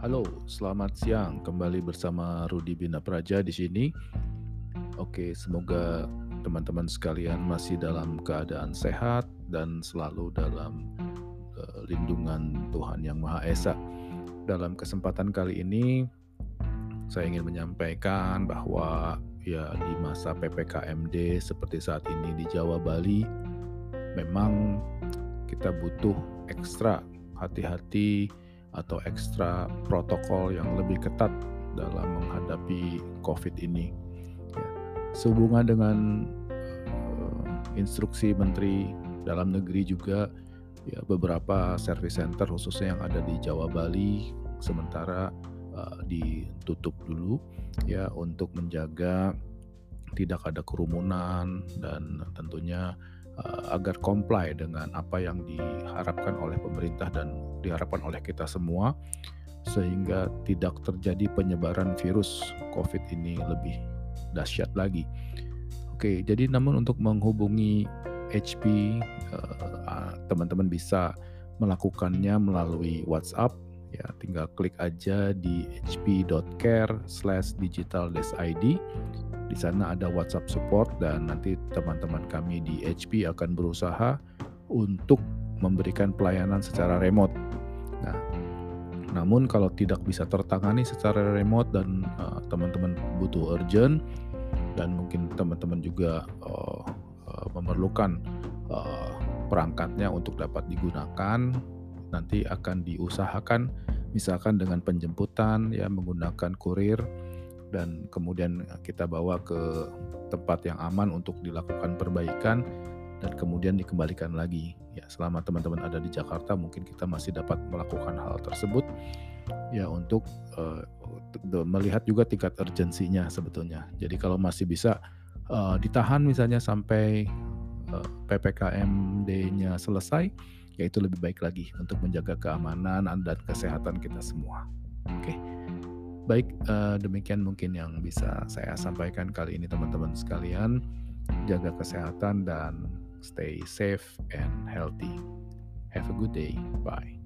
Halo, selamat siang. Kembali bersama Rudi Bina Praja di sini. Oke, semoga teman-teman sekalian masih dalam keadaan sehat dan selalu dalam uh, lindungan Tuhan Yang Maha Esa. Dalam kesempatan kali ini saya ingin menyampaikan bahwa ya di masa PPKMD seperti saat ini di Jawa Bali memang kita butuh ekstra hati-hati atau ekstra protokol yang lebih ketat dalam menghadapi COVID ini. Ya. Sehubungan dengan uh, instruksi Menteri Dalam Negeri juga, ya beberapa service center khususnya yang ada di Jawa Bali sementara uh, ditutup dulu ya untuk menjaga tidak ada kerumunan dan tentunya uh, agar comply dengan apa yang diharapkan oleh pemerintah dan diharapkan oleh kita semua sehingga tidak terjadi penyebaran virus COVID ini lebih dahsyat lagi. Oke, jadi namun untuk menghubungi HP uh, teman-teman bisa melakukannya melalui WhatsApp ya tinggal klik aja di hp.care/digital-id di sana ada WhatsApp support dan nanti teman-teman kami di HP akan berusaha untuk memberikan pelayanan secara remote. Nah, namun kalau tidak bisa tertangani secara remote dan uh, teman-teman butuh urgent dan mungkin teman-teman juga uh, uh, memerlukan uh, perangkatnya untuk dapat digunakan, nanti akan diusahakan misalkan dengan penjemputan ya menggunakan kurir dan kemudian kita bawa ke tempat yang aman untuk dilakukan perbaikan dan kemudian dikembalikan lagi. Selama teman-teman ada di Jakarta mungkin kita masih dapat melakukan hal tersebut ya untuk uh, melihat juga tingkat urgensinya sebetulnya. Jadi kalau masih bisa uh, ditahan misalnya sampai uh, eh, PPKMD-nya selesai, ya itu lebih baik lagi untuk menjaga keamanan dan kesehatan kita semua. Oke. Okay. Baik, uh, demikian mungkin yang bisa saya sampaikan kali ini teman-teman sekalian. Jaga kesehatan dan stay safe and healthy. Have a good day. Bye.